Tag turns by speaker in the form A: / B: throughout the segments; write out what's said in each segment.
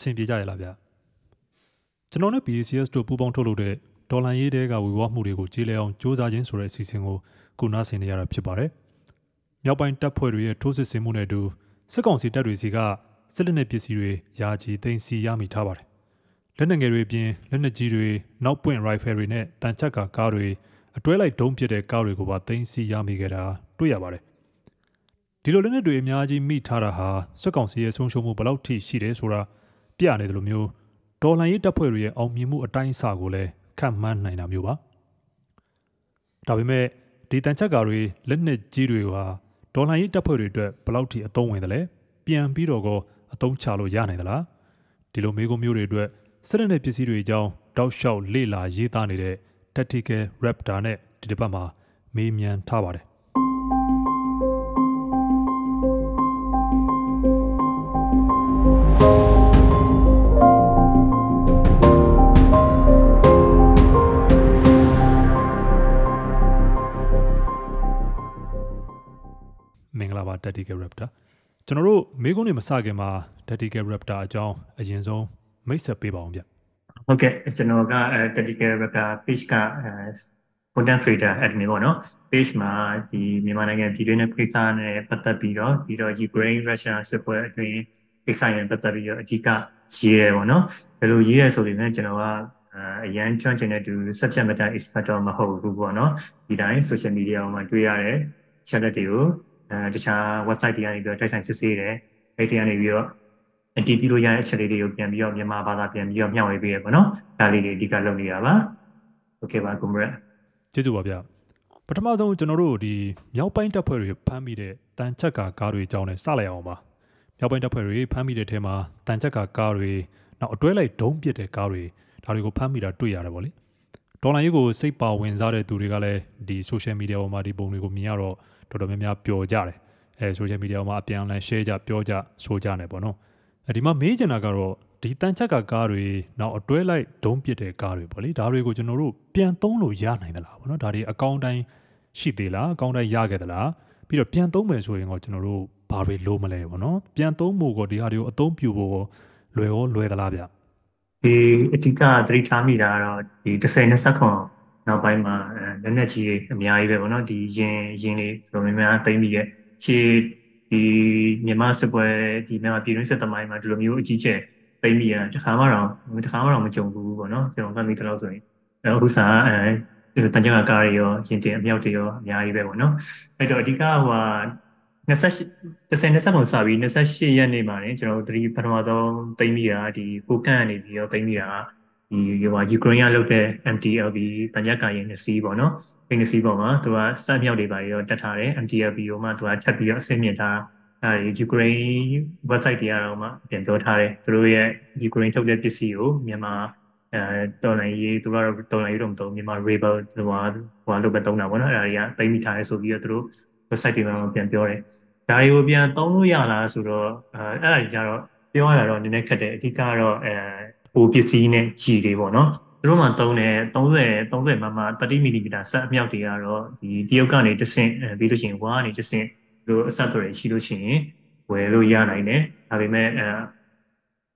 A: ဆင်ပြေကြရလားဗျကျွန်တော်နဲ့ BCS တို့ပူးပေါင်းထုတ်လုပ်တဲ့ဒေါ်လာရေးတဲကဝေဝါမှုတွေကိုကြေးလဲအောင်စ조사ခြင်းဆိုတဲ့အစီအစဉ်ကိုခုနားဆင်နေရတာဖြစ်ပါတယ်မြောက်ပိုင်းတပ်ဖွဲ့တွေရဲ့ထိုးစစ်ဆင်မှုနဲ့အတူစစ်ကောင်စီတပ်တွေစီကစစ်လက်နက်ပစ္စည်းတွေယာချီသိမ်းဆည်းရမိထားပါတယ်လက်နက်ငယ်တွေအပြင်လက်နက်ကြီးတွေနောက်ပွင့်ရိုင်ဖယ်တွေနဲ့တန်ချက်ကကားတွေအတွဲလိုက်ဒုံးပစ်တဲ့ကားတွေကိုပါသိမ်းဆည်းရမိခဲ့တာတွေ့ရပါတယ်ဒီလိုလက်နက်တွေအများကြီးမိထားတာဟာစစ်ကောင်စီရဲ့ဆုံးရှုံးမှုဘယ်လောက်ထိရှိတယ်ဆိုတာ ပြနေတယ်လို့မျိုးဒေါ်လာရေးတပ်ဖွဲ့တွေရဲ့အောင်မြင်မှုအတိုင်းအဆကိုလည်းခန့်မှန်းနိုင်တာမျိုးပါဒါပေမဲ့ဒီတန်ချက်ကာတွေလက်နက်ကြီးတွေဟာဒေါ်လာရေးတပ်ဖွဲ့တွေအတွက်ဘယ်လောက်ထိအသုံးဝင်သလဲပြန်ပြီးတော့ကောအသုံးချလို့ရနိုင်သလားဒီလိုမေးခွန်းမျိုးတွေအတွက်စစ်တပ်နဲ့ပစ္စည်းတွေအကြောင်းတောက်လျှောက်လေ့လာရေးသားနေတဲ့ Tactical Raptor နဲ့ဒီတစ်ပတ်မှာမေးမြန်းထားပါတယ် Tactical Raptor ကျွန်တော်တို့မေးခွန်းတွေမစခင်မှာ Tactical Raptor အကြောင်းအရင်ဆုံးမိတ်ဆက်ပေးပါအောင်ဗျ
B: ဟုတ်ကဲ့ကျွန်တော်က Tactical Raptor page က content creator admin ပေါ့နော် page မှာဒီမြန်မာနိုင်ငံပြည်တွင်းနဲ့ကိစ္စနဲ့ပတ်သက်ပြီးတော့ပြီးတော့ Ukraine Russia စစ်ပွဲအတွင်းကိစ္စနဲ့ပတ်သက်ပြီးတော့အဓိကရေးရဲပေါ့နော်ဘယ်လိုရေးရဲဆိုရင်လည်းကျွန်တော်ကအရန်ကျွမ်းကျင်တဲ့သူ subject matter expert တော့မဟုတ်ဘူးပေါ့နော်ဒီတိုင်း social media မှာတွေ့ရတဲ့ channel တွေကို အဲတခြား website တွေကနေပြီးတော့တိုက်ဆိုင်စစ်ဆေးတယ်အဲ့ဒီကနေပြီးတော့အတီးပြီးလို့ရတဲ့အချက်လေးတွေကိုပြန်ပြီးတော့မြန်မာဘာသာပြန်ပြီးတော့မျှဝေပေးရပေါ့နော်ဒါလေးတွေအဓိကလုပ်နေတာပါโอเคပါကွန်မရက်
A: ကျေးဇူးပါဗျပထမဆုံးကျွန်တော်တို့ဒီမြောက်ပိုင်းတပ်ဖွဲ့တွေဖမ်းမိတဲ့တန်ချက်ကာကားတွေအကြောင်းနဲ့စလိုက်အောင်ပါမြောက်ပိုင်းတပ်ဖွဲ့တွေဖမ်းမိတဲ့ထဲမှာတန်ချက်ကာကားတွေနောက်အတွဲလိုက်ဒုံးပစ်တဲ့ကားတွေဒါတွေကိုဖမ်းမိတာတွေ့ရတယ်ဗောလေ ဒေါ်လာရေးကိုစိတ်ပါဝင်စားတဲ့သူတွေကလည်းဒီ social media ပေါ်မှာဒီပုံတွေကိုမြင်ရတော့တော်တော်များများပျော်ကြတယ်အဲ social media မှာအပြန်အလှန် share ကြပြောကြဆိုကြနေပေါ့နော်အဲဒီမှာမေးချင်တာကတော့ဒီတန်ချက်ကကားတွေနောက်အတွဲလိုက်ဒုံးပစ်တဲ့ကားတွေပေါ့လေဒါတွေကိုကျွန်တော်တို့ပြန်သုံးလို့ရနိုင်သလားပေါ့နော်ဒါတွေအကောင့်တိုင်းရှိသေးလားအကောင့်တိုင်းရခဲ့သလားပြီးတော့ပြန်သုံးမယ်ဆိုရင်တော့ကျွန်တော်တို့ဘာတွေလိုမလဲပေါ့နော်ပြန်သုံးဖို့ကဒီဟာတွေကိုအသုံးပြုဖို့လွယ်ရောလွယ်သလားဗျ
B: ဒီအဓိကသတိထားမိတာကတော့ဒီ30 20ခွန်နောက်ပိုင်းမှာလက်နက်ကြီးတွေအများကြီးပဲပေါ့နော်ဒီရင်ရင်တွေတော်တော်များများသိမ့်ပြီးရဲ့ရှေ့ဒီမြန်မာစစ်ပွဲဒီမြန်မာပြည်တွင်းစစ်သမိုင်းမှာဒီလိုမျိုးအကြီးကျယ်သိမ့်ပြီးရတခါမှတော့တခါမှတော့မကြုံဘူးပေါ့နော်ကျွန်တော်ကမိတလို့ဆိုရင်အခုစားအဲတန်ကြံကားတွေရောရင်တင်အမြောက်တွေရောအများကြီးပဲပေါ့နော်အဲ့တော့အဓိကဟို 28 20ပုံစပြီး28ရက်နေ့မှာねကျွန်တော်တို့ဒီပထမဆုံးသိမ်းမိတာဒီကိုကန့်ကနေပြီးတော့သိမ်းမိတာဒီဟိုယူကရိန်းကလုပ်တဲ့ MTLB ပညာကာရင်နှစ်စီးပေါ့နော်ဒီနှစ်စီးပေါ်မှာသူကစက်မြောက်တွေပါရောတက်ထားတယ် MTLB ကိုမှသူကထပ်ပြီးတော့အဆင့်မြင့်ထားအဲဒီယူကရိန်း website တွေကတော့မှပြန်ပြောထားတယ်သူတို့ရဲ့ယူကရိန်းထုတ်တဲ့ပစ္စည်းကိုမြန်မာအဲတော်လိုင်းရေးသူကတော့တော်လိုင်းရေးတော့မသုံးမြန်မာ rebel ဟိုဟာဟိုလုပ်ပဲသုံးတာပေါ့နော်အဲဒါတွေကသိမိထားရဲဆိုပြီးတော့သူတို့ website တွေမှာပြန်ပြောတယ်ဒါတွေကိုပြန်သုံးလို့ရလားဆိုတော့အဲအဲ့ဒါကြီးကြတော့ပြောရတာတော့နည်းနည်းခက်တယ်အဓိကတော့အဲပိုပစ္စည်းနဲ့ကြည်တွေပေါ့နော်သူတို့မှသုံးတယ်30 30မမ30မီလီမီတာဆက်အမြောက်တွေကတော့ဒီတရုတ်ကနေတဆင့်ပြီးလို့ရှိရင်ဝါကနေတဆင့်သူတို့အဆက်တွေရှိလို့ရှိရင်ဝယ်လို့ရနိုင်တယ်ဒါပေမဲ့အဲ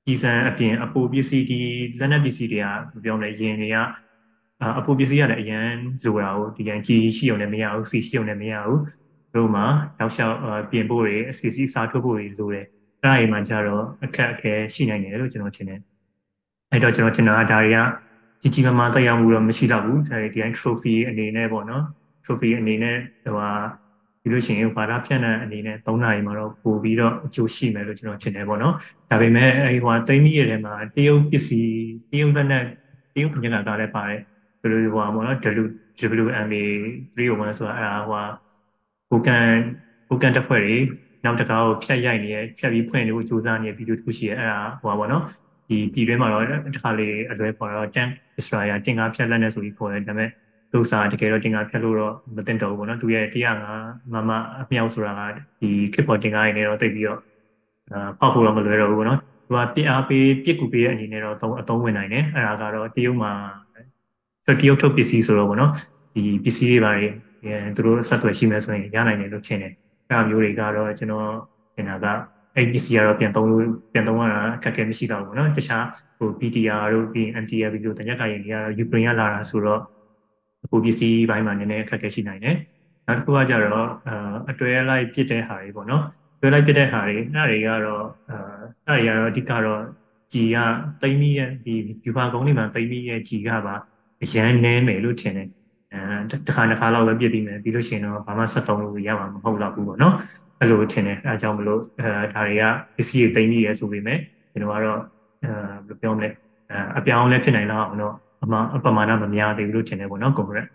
B: ကြီးစံအပြင်အပိုပစ္စည်းဒီလက်နက်ပစ္စည်းတွေကပြောလဲရင်တွေကအပိုပစ္စည်းရတယ်အရန်လိုတာကိုဒီရန်ကြီးရှိအောင်လည်းမရဘူးစီရှိအောင်လည်းမရဘူး တို့မှာတောက်လျှောက်ပြင်ဖို့တွေ SPC စားထုတ်ဖို့တွေလိုတယ်အဲ့ဒါအိမ်မှာကျတော့အခက်အခဲရှိနိုင်တယ်လို့ကျွန်တော်ထင်တယ်အဲ့တော့ကျွန်တော်ကျွန်တော်ဒါတွေကကြီးကြီးမားမားတက်ရောက်မှုတော့မရှိတော့ဘူးဒါဒီတိုင်း trophy အနေနဲ့ပေါ့နော် trophy အနေနဲ့ဟိုဟာပြီးလို့ရှိရင်ဘာသာဖြန့်တဲ့အနေနဲ့3နာရီမှာတော့ပို့ပြီးတော့အကျိုးရှိမယ်လို့ကျွန်တော်ထင်တယ်ပေါ့နော်ဒါပေမဲ့အဲဒီဟိုတိမ့်မိရတဲ့မှာတရုတ်ပစ္စည်းတရုတ်လက်နဲ့တရုတ်ပညာကားလည်းပါတယ်ဘယ်လိုဟိုဟာပေါ့နော် WMA 301ဆိုတာအဲဟို ကိုကန်ကိုကန်တက်ဖွဲ့တွေနောက်တကားကိုဖြတ်ရိုက်နေရဖြတ်ပြီးဖွင့်လို့စူးစမ်းနေတဲ့ဗီဒီယိုတစ်ခုရှိရဲအဲ့ဒါဟိုပါဘောနော်ဒီပြည်တွင်းမှာတော့တစ်ခါလေအလွဲပေါ်တော့ tank destroyer တင်ကားဖြတ်လက်နေဆိုပြီးခေါ်တယ်ဒါပေမဲ့သူစားတကယ်တော့တင်ကားဖြတ်လို့တော့မတင်တော့ဘူးပေါ့နော်သူရဲ့105မမအမြောက်ဆိုတာကဒီခစ်ပေါ်တင်ကားရင်းနဲ့တော့တိတ်ပြီးတော့အာပောက်ဖို့တော့မလွယ်တော့ဘူးပေါ့နော်သူကပြစ်အားပေးပြစ်ကူပေးတဲ့အနေနဲ့တော့အသုံးဝင်နိုင်တယ်အဲ့ဒါကတော့တရုတ်မှာတရုတ်ထုတ်ပစ္စည်းဆိုတော့ပေါ့နော်ဒီပစ္စည်းတွေပါတယ် သူတို့ဆက်သွယ်ရှိမယ်ဆိုရင်ရနိုင်တယ်လို့ထင်တယ်။အဲမျိုးတွေကတော့ကျွန်တော်ထင်တာက အဲ့ပစ္စည်းကတော့ပြန်သုံးလို့ပြန်သုံးရတာအခက်အခဲမရှိတော့ဘူးเนาะတခြားဟို PTR တို့ပြီး MTR တို့တညက်ကရင်တွေကတော့ Ukraine ကလာတာဆိုတော့ဟိုပစ္စည်းဘိုင်းမှာနည်းနည်းအခက်အခဲရှိနိုင်တယ်နောက်တစ်ခုကကြတော့အတွဲလိုက်ပြစ်တဲ့ဟာတွေပေါ့နော်တွဲလိုက်ပြစ်တဲ့ဟာတွေအဲ့ဒါတွေကတော့အဲအဲ့ဒါတွေကတော့အဓိကတော့ဂျီကတိမ့်မိရဲ့ဒီယူပါကုန်းတွေမှာတိမ့်မိရဲ့ဂျီကပါအရန်နဲမယ်လို့ထင်တယ် အဲတစ်ခါတစ်ခါလောက်ပဲပြစ်ပြီးမယ်ပြီးလို့ရှိရင်တော့ဘာမှဆက်သုံးလို့ရမှာမဟုတ်တော့ဘူးပေါ့နော်အဲ့လိုထင်တယ်အဲအကြောင်းမလို့အဲဒါတွေကပစ္စည်းတွေတိမ့်မိရဲဆိုပေမဲ့ကျွန်တော်ကတော့အဲဘယ်လိုပြောမလဲအပြောင်းလဲဖြစ်နိုင်လောက်အောင်တော့အမှအပမာဏမများသေးဘူးလို့ထင်တယ်ပေါ့နော်ကွန်ဂရက်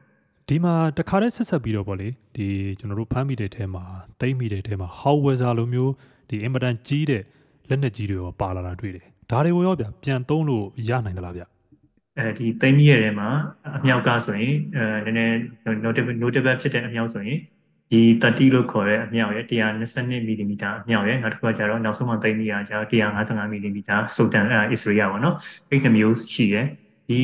A: ဒီမှာတခါတည်းဆက်ဆက်ပြီးတော့ပေါ့လေဒီကျွန်တော်တို့ဖမ်းမိတဲ့ထဲမှာတိမ့်မိတဲ့ထဲမှာ how weather လိုမျိုးဒီအင်မတန်ကြီးတဲ့လက်နက်ကြီးတွေရောပါလာတာတွေ့တယ်ဒါတွေကိုရောဗျပြန်သုံးလို့ရနိုင်သလားဗျ
B: အဲဒီတိမ့်မိရဲ့ထဲမှာအမြောက်ကဆိုရင်အဲနည်းနည်း notable notable ဖြစ်တဲ့အမြောက်ဆိုရင်ဒီ30လို့ခေါ်တဲ့အမြောက်ရဲ့122မီလီမီတာအမြောက်ရဲ့နောက်တစ်ခုကကျတော့နောက်ဆုံးမှသိမ်းမိရကျတော့155မီလီမီတာစုတန်အဲအစ္စရေးပေါ့နော်အဲ့ဒီမျိုးရှိတယ်ဒီ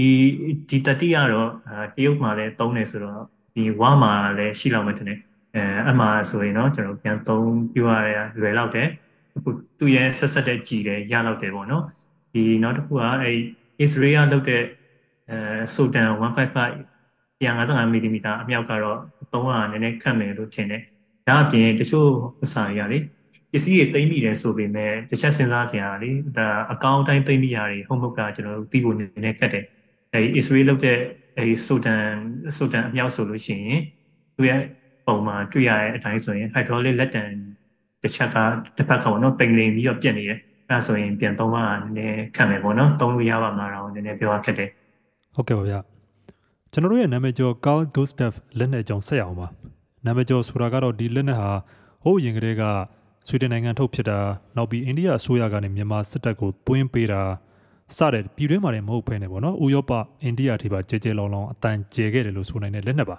B: ဒီတတိကတော့တရုတ်မှာလည်းသုံးတယ်ဆိုတော့ဒီဝါမှာလည်းရှိလောက်မယ်ထင်တယ်အဲအမှဆိုရင်တော့ကျွန်တော်ပြန်သုံးပြရရလွယ်လောက်တယ်သူရဲ့ဆက်ဆက်တဲ့ကြည်တယ်ရလောက်တယ်ပေါ့နော်ဒီနောက်တစ်ခုကအဲ Israel လောက်တဲ့ အဲ Sultan 155 155မီလီမီတာအမြောက်ကတော့300နည်းနည်းခတ်မယ်လို့ထင်တယ်ဒါအပြင်တချို့အစာတွေကလေပစ္စည်းတွေသိမ့်မိတယ်ဆိုပေမဲ့တစ်ချက်စဉ်းစားစရာလေဒါအကောင့်အတိုင်းသိမ့်မိရတယ်ဟုတ်မဟုတ်ကကျွန်တော်တို့သိဖို့နည်းနည်းခက်တယ်အဲ Israel လောက်တဲ့အဲဆိုတန်ဆိုတန်အမြောက်ဆိုလို့ရှိရင်သူရဲ့ပုံမှာတွေ့ရတဲ့အတိုင်းဆိုရင် hydraulic လက်တံတစ်ချက်ကတစ်ဖက်ကပေါ့နော်ပိန်လိန်ပြီးတော့ပြက်နေတယ်အဲဆိုရင်ပြန်သုံးပါနည်းခက်မယ်ပေါ့နော်သုံးလို့ရပါမှာတော့နည်းနည်းပြောရခက်တယ်
A: ဟုတ်ကဲ့ပါဗျာကျွန်တော်တို့ရဲ့နာမည်ကျော် Carl Gustav လက်နက်ကြောင်ဆက်အောင်ပါနာမည်ကျော်ဆိုတာကတော့ဒီလက်နက်ဟာဟိုးရင်ကလေးကဆွီဒင်နိုင်ငံထုတ်ဖြစ်တာနောက်ပြီးအိန္ဒိယအစိုးရကနေမြန်မာစစ်တပ်ကိုသွင်းပေးတာစတဲ့ပြည်တွင်းမှာလည်းမဟုတ်ဖ ೇನೆ ပေါ့နော်ဥရောပအိန္ဒိယထိပါကြဲကြဲလောင်လောင်အတန်ကျဲခဲ့တယ်လို့ဆိုနိုင်တဲ့လက်နက်ပါ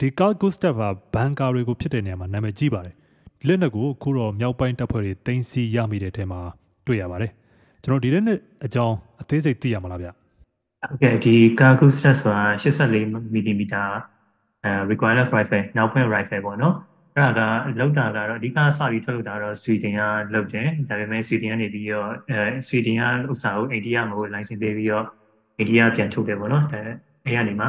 A: ဒီ Carl Gustav ဟာဘန်ကာတွေကိုဖြစ်တဲ့နေရာမှာနာမည်ကြီးပါတယ်ဒီလက်နက်ကိုခုတော့မြောက်ပိုင်းတပ်ဖွဲ့တွေတင်စီရမိတဲ့အထက်မှာတွေ့ရပါတယ်ကျွန်တော်ဒီလက်နက်အကြောင်းအသေးစိတ်သိရမှာလားဗျ
B: ဟုတ်ကဲ့ဒီ Carl Gustav ဆိုတာ84 mm အဲ requirement rifle နောက်ဖွင့် rifle ပေါ့နော်အဲ့ဒါကလောက်တာကတော့အဓိကစပြီးထုတ်လုပ်တာတော့ဆွီဒင်ကလုပ်တယ်ဒါပေမဲ့ဆွီဒင်ကနေပြီးတော့အဲဆွီဒင်ကဥစ္စာကိုအိန္ဒိယမှာကို license ပေးပြီးတော့အိန္ဒိယပြန်ထုတ်တယ်ပေါ့နော်အဲအဲ့ကနေမှ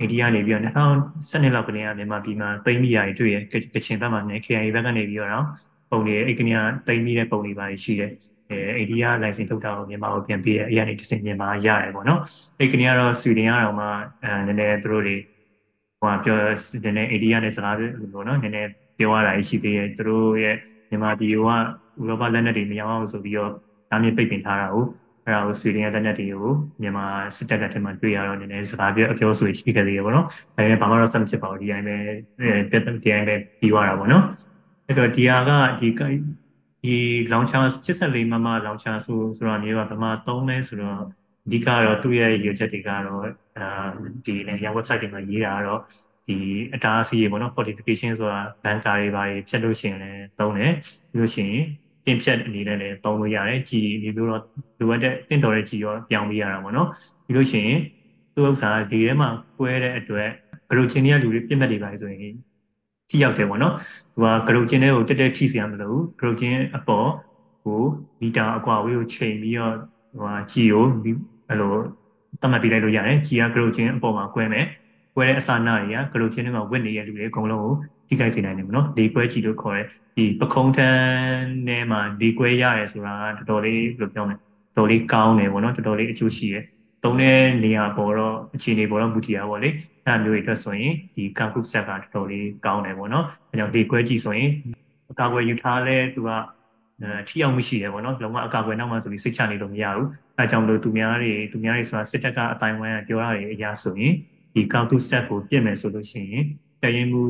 B: အိန္ဒိယနေပြီးတော့2012လောက်ကနေကမြန်မာပြည်မှာတိမ့်မိရတွေတွေ့ရကချင်ဘက်မှာနေ KIA ဘက်ကနေပြီးတော့ပုံတွေအဲ့ကနေကတိမ့်မိတဲ့ပုံတွေပါရှိတယ် အဲအိန္ဒိယ license ထုတ်တာကိုမြန်မာကိုပြန်ပေးရအဲ့ကနေတစ်စင်မြန်မာရတယ်ပေါ့နော်အဲ့ကနေကတော့ဆွီဒင်ကတော့မှအဲနည်းနည်းသူတို့တွေဟိုပြောနည်းနည်းအိန္ဒိယနဲ့စကားပြောလို့နော်နည်းနည်းပြောရတာရှိသေးတယ်သူတို့ရဲ့မြန်မာပြည်ကဥရောပလက်နက်တွေမရောအောင်ဆိုပြီးတော့ဒါမျိုးပိတ်ပင်ထားတာကိုအဲ့ဒါကိုဆွေဒင်ရဲ့လက်နက်တွေကိုမြန်မာစစ်တပ်ကတည်းကတွေ့ရတော့နည်းနည်းစကားပြောအပြောဆိုရှိခဲ့သေးရပေါ့နော်ဒါပေမဲ့ဘာမှတော့ဆက်မဖြစ်ပါဘူးဒီတိုင်းပဲပြတ်ဒီတိုင်းပဲပြီးသွားတာပေါ့နော်အဲ့တော့ဒီဟာကဒီ ဒီလောင်ချာ84မမလောင်ချာဆိုဆိုတော့မျိုးကဗမာသုံးလဲဆိုတော့အဓိကတော့သူ့ရဲ့ရည်ချက်တွေကတော့အာဒီလည်းရ website တွေမှာရေးတာကတော့ဒီအတားအဆီးတွေပေါ့နော် fortification ဆိုတာဘန်ကာတွေပါဖြတ်လို့ရှိရင်လည်းသုံးတယ်ပြီးလို့ရှိရင်တင်ဖြတ်အနေနဲ့လည်းသုံးလို့ရတယ်ကြည်ဒီလိုတော့လိုအပ်တဲ့တင့်တော်တဲ့ကြည်ရောပြောင်းပေးရတာပေါ့နော်ပြီးလို့ရှိရင်သူ့ဥစ္စာဒီထဲမှာကွဲတဲ့အတွက်ဂရုချင်းတွေကလူတွေပြစ်မှတ်တွေပါဆိုရင် ထိရောက်တယ်ပေါ့နော်သူကဂရုချင်းတွေကိုတက်တက်ထိစရာမလိုဘူးဂရုချင်းအပေါ်ကိုမီတာအကွာဝေးကိုချိန်ပြီးတော့ဟိုကြည်ကိုအဲ့လိုတတ်မှတ်ပေးလိုက်လို့ရတယ်ကြည်ကဂရုချင်းအပေါ်မှာကွဲမယ်ကွဲတဲ့အစာနာတွေကဂလိုချင်းတွေမှာဝစ်နေတဲ့လူတွေအကုန်လုံးကိုထိခိုက်စေနိုင်တယ်မနော်ဒီကွဲကြည့်လို့ခေါ်တဲ့ဒီပခုံးထန်းထဲမှာဒီကွဲရတယ်ဆိုတာတော်တော်လေးဘယ်လိုပြောမလဲတော်တော်လေးကောင်းတယ်ပေါ့နော်တော်တော်လေးအကျိုးရှိတယ် သုံးတဲ့နေရာပေါ်တော့အခြေအနေပေါ်တော့မူတည်ရပါလေအဲ့မျိုးတွေအတွက်ဆိုရင်ဒီကာကုဆက်ကတော်တော်လေးကောင်းတယ်ပေါ့နော်အဲကြောင့်ဒီကွဲကြည့်ဆိုရင်အကာအကွယ်ယူထားလဲသူကထိရောက်မှုရှိတယ်ပေါ့နော်လုံးဝအကာအကွယ်နောက်မှဆိုပြီးစိတ်ချနေလို့မရဘူးအဲကြောင့်မလို့သူများတွေသူများတွေဆိုတာစစ်တပ်ကအတိုင်းဝိုင်းကပြောရတယ်အရာဆိုရင်ဒီ count to step ကိုပြင်မယ်ဆိုလို့ရှိရင်တရင်မှု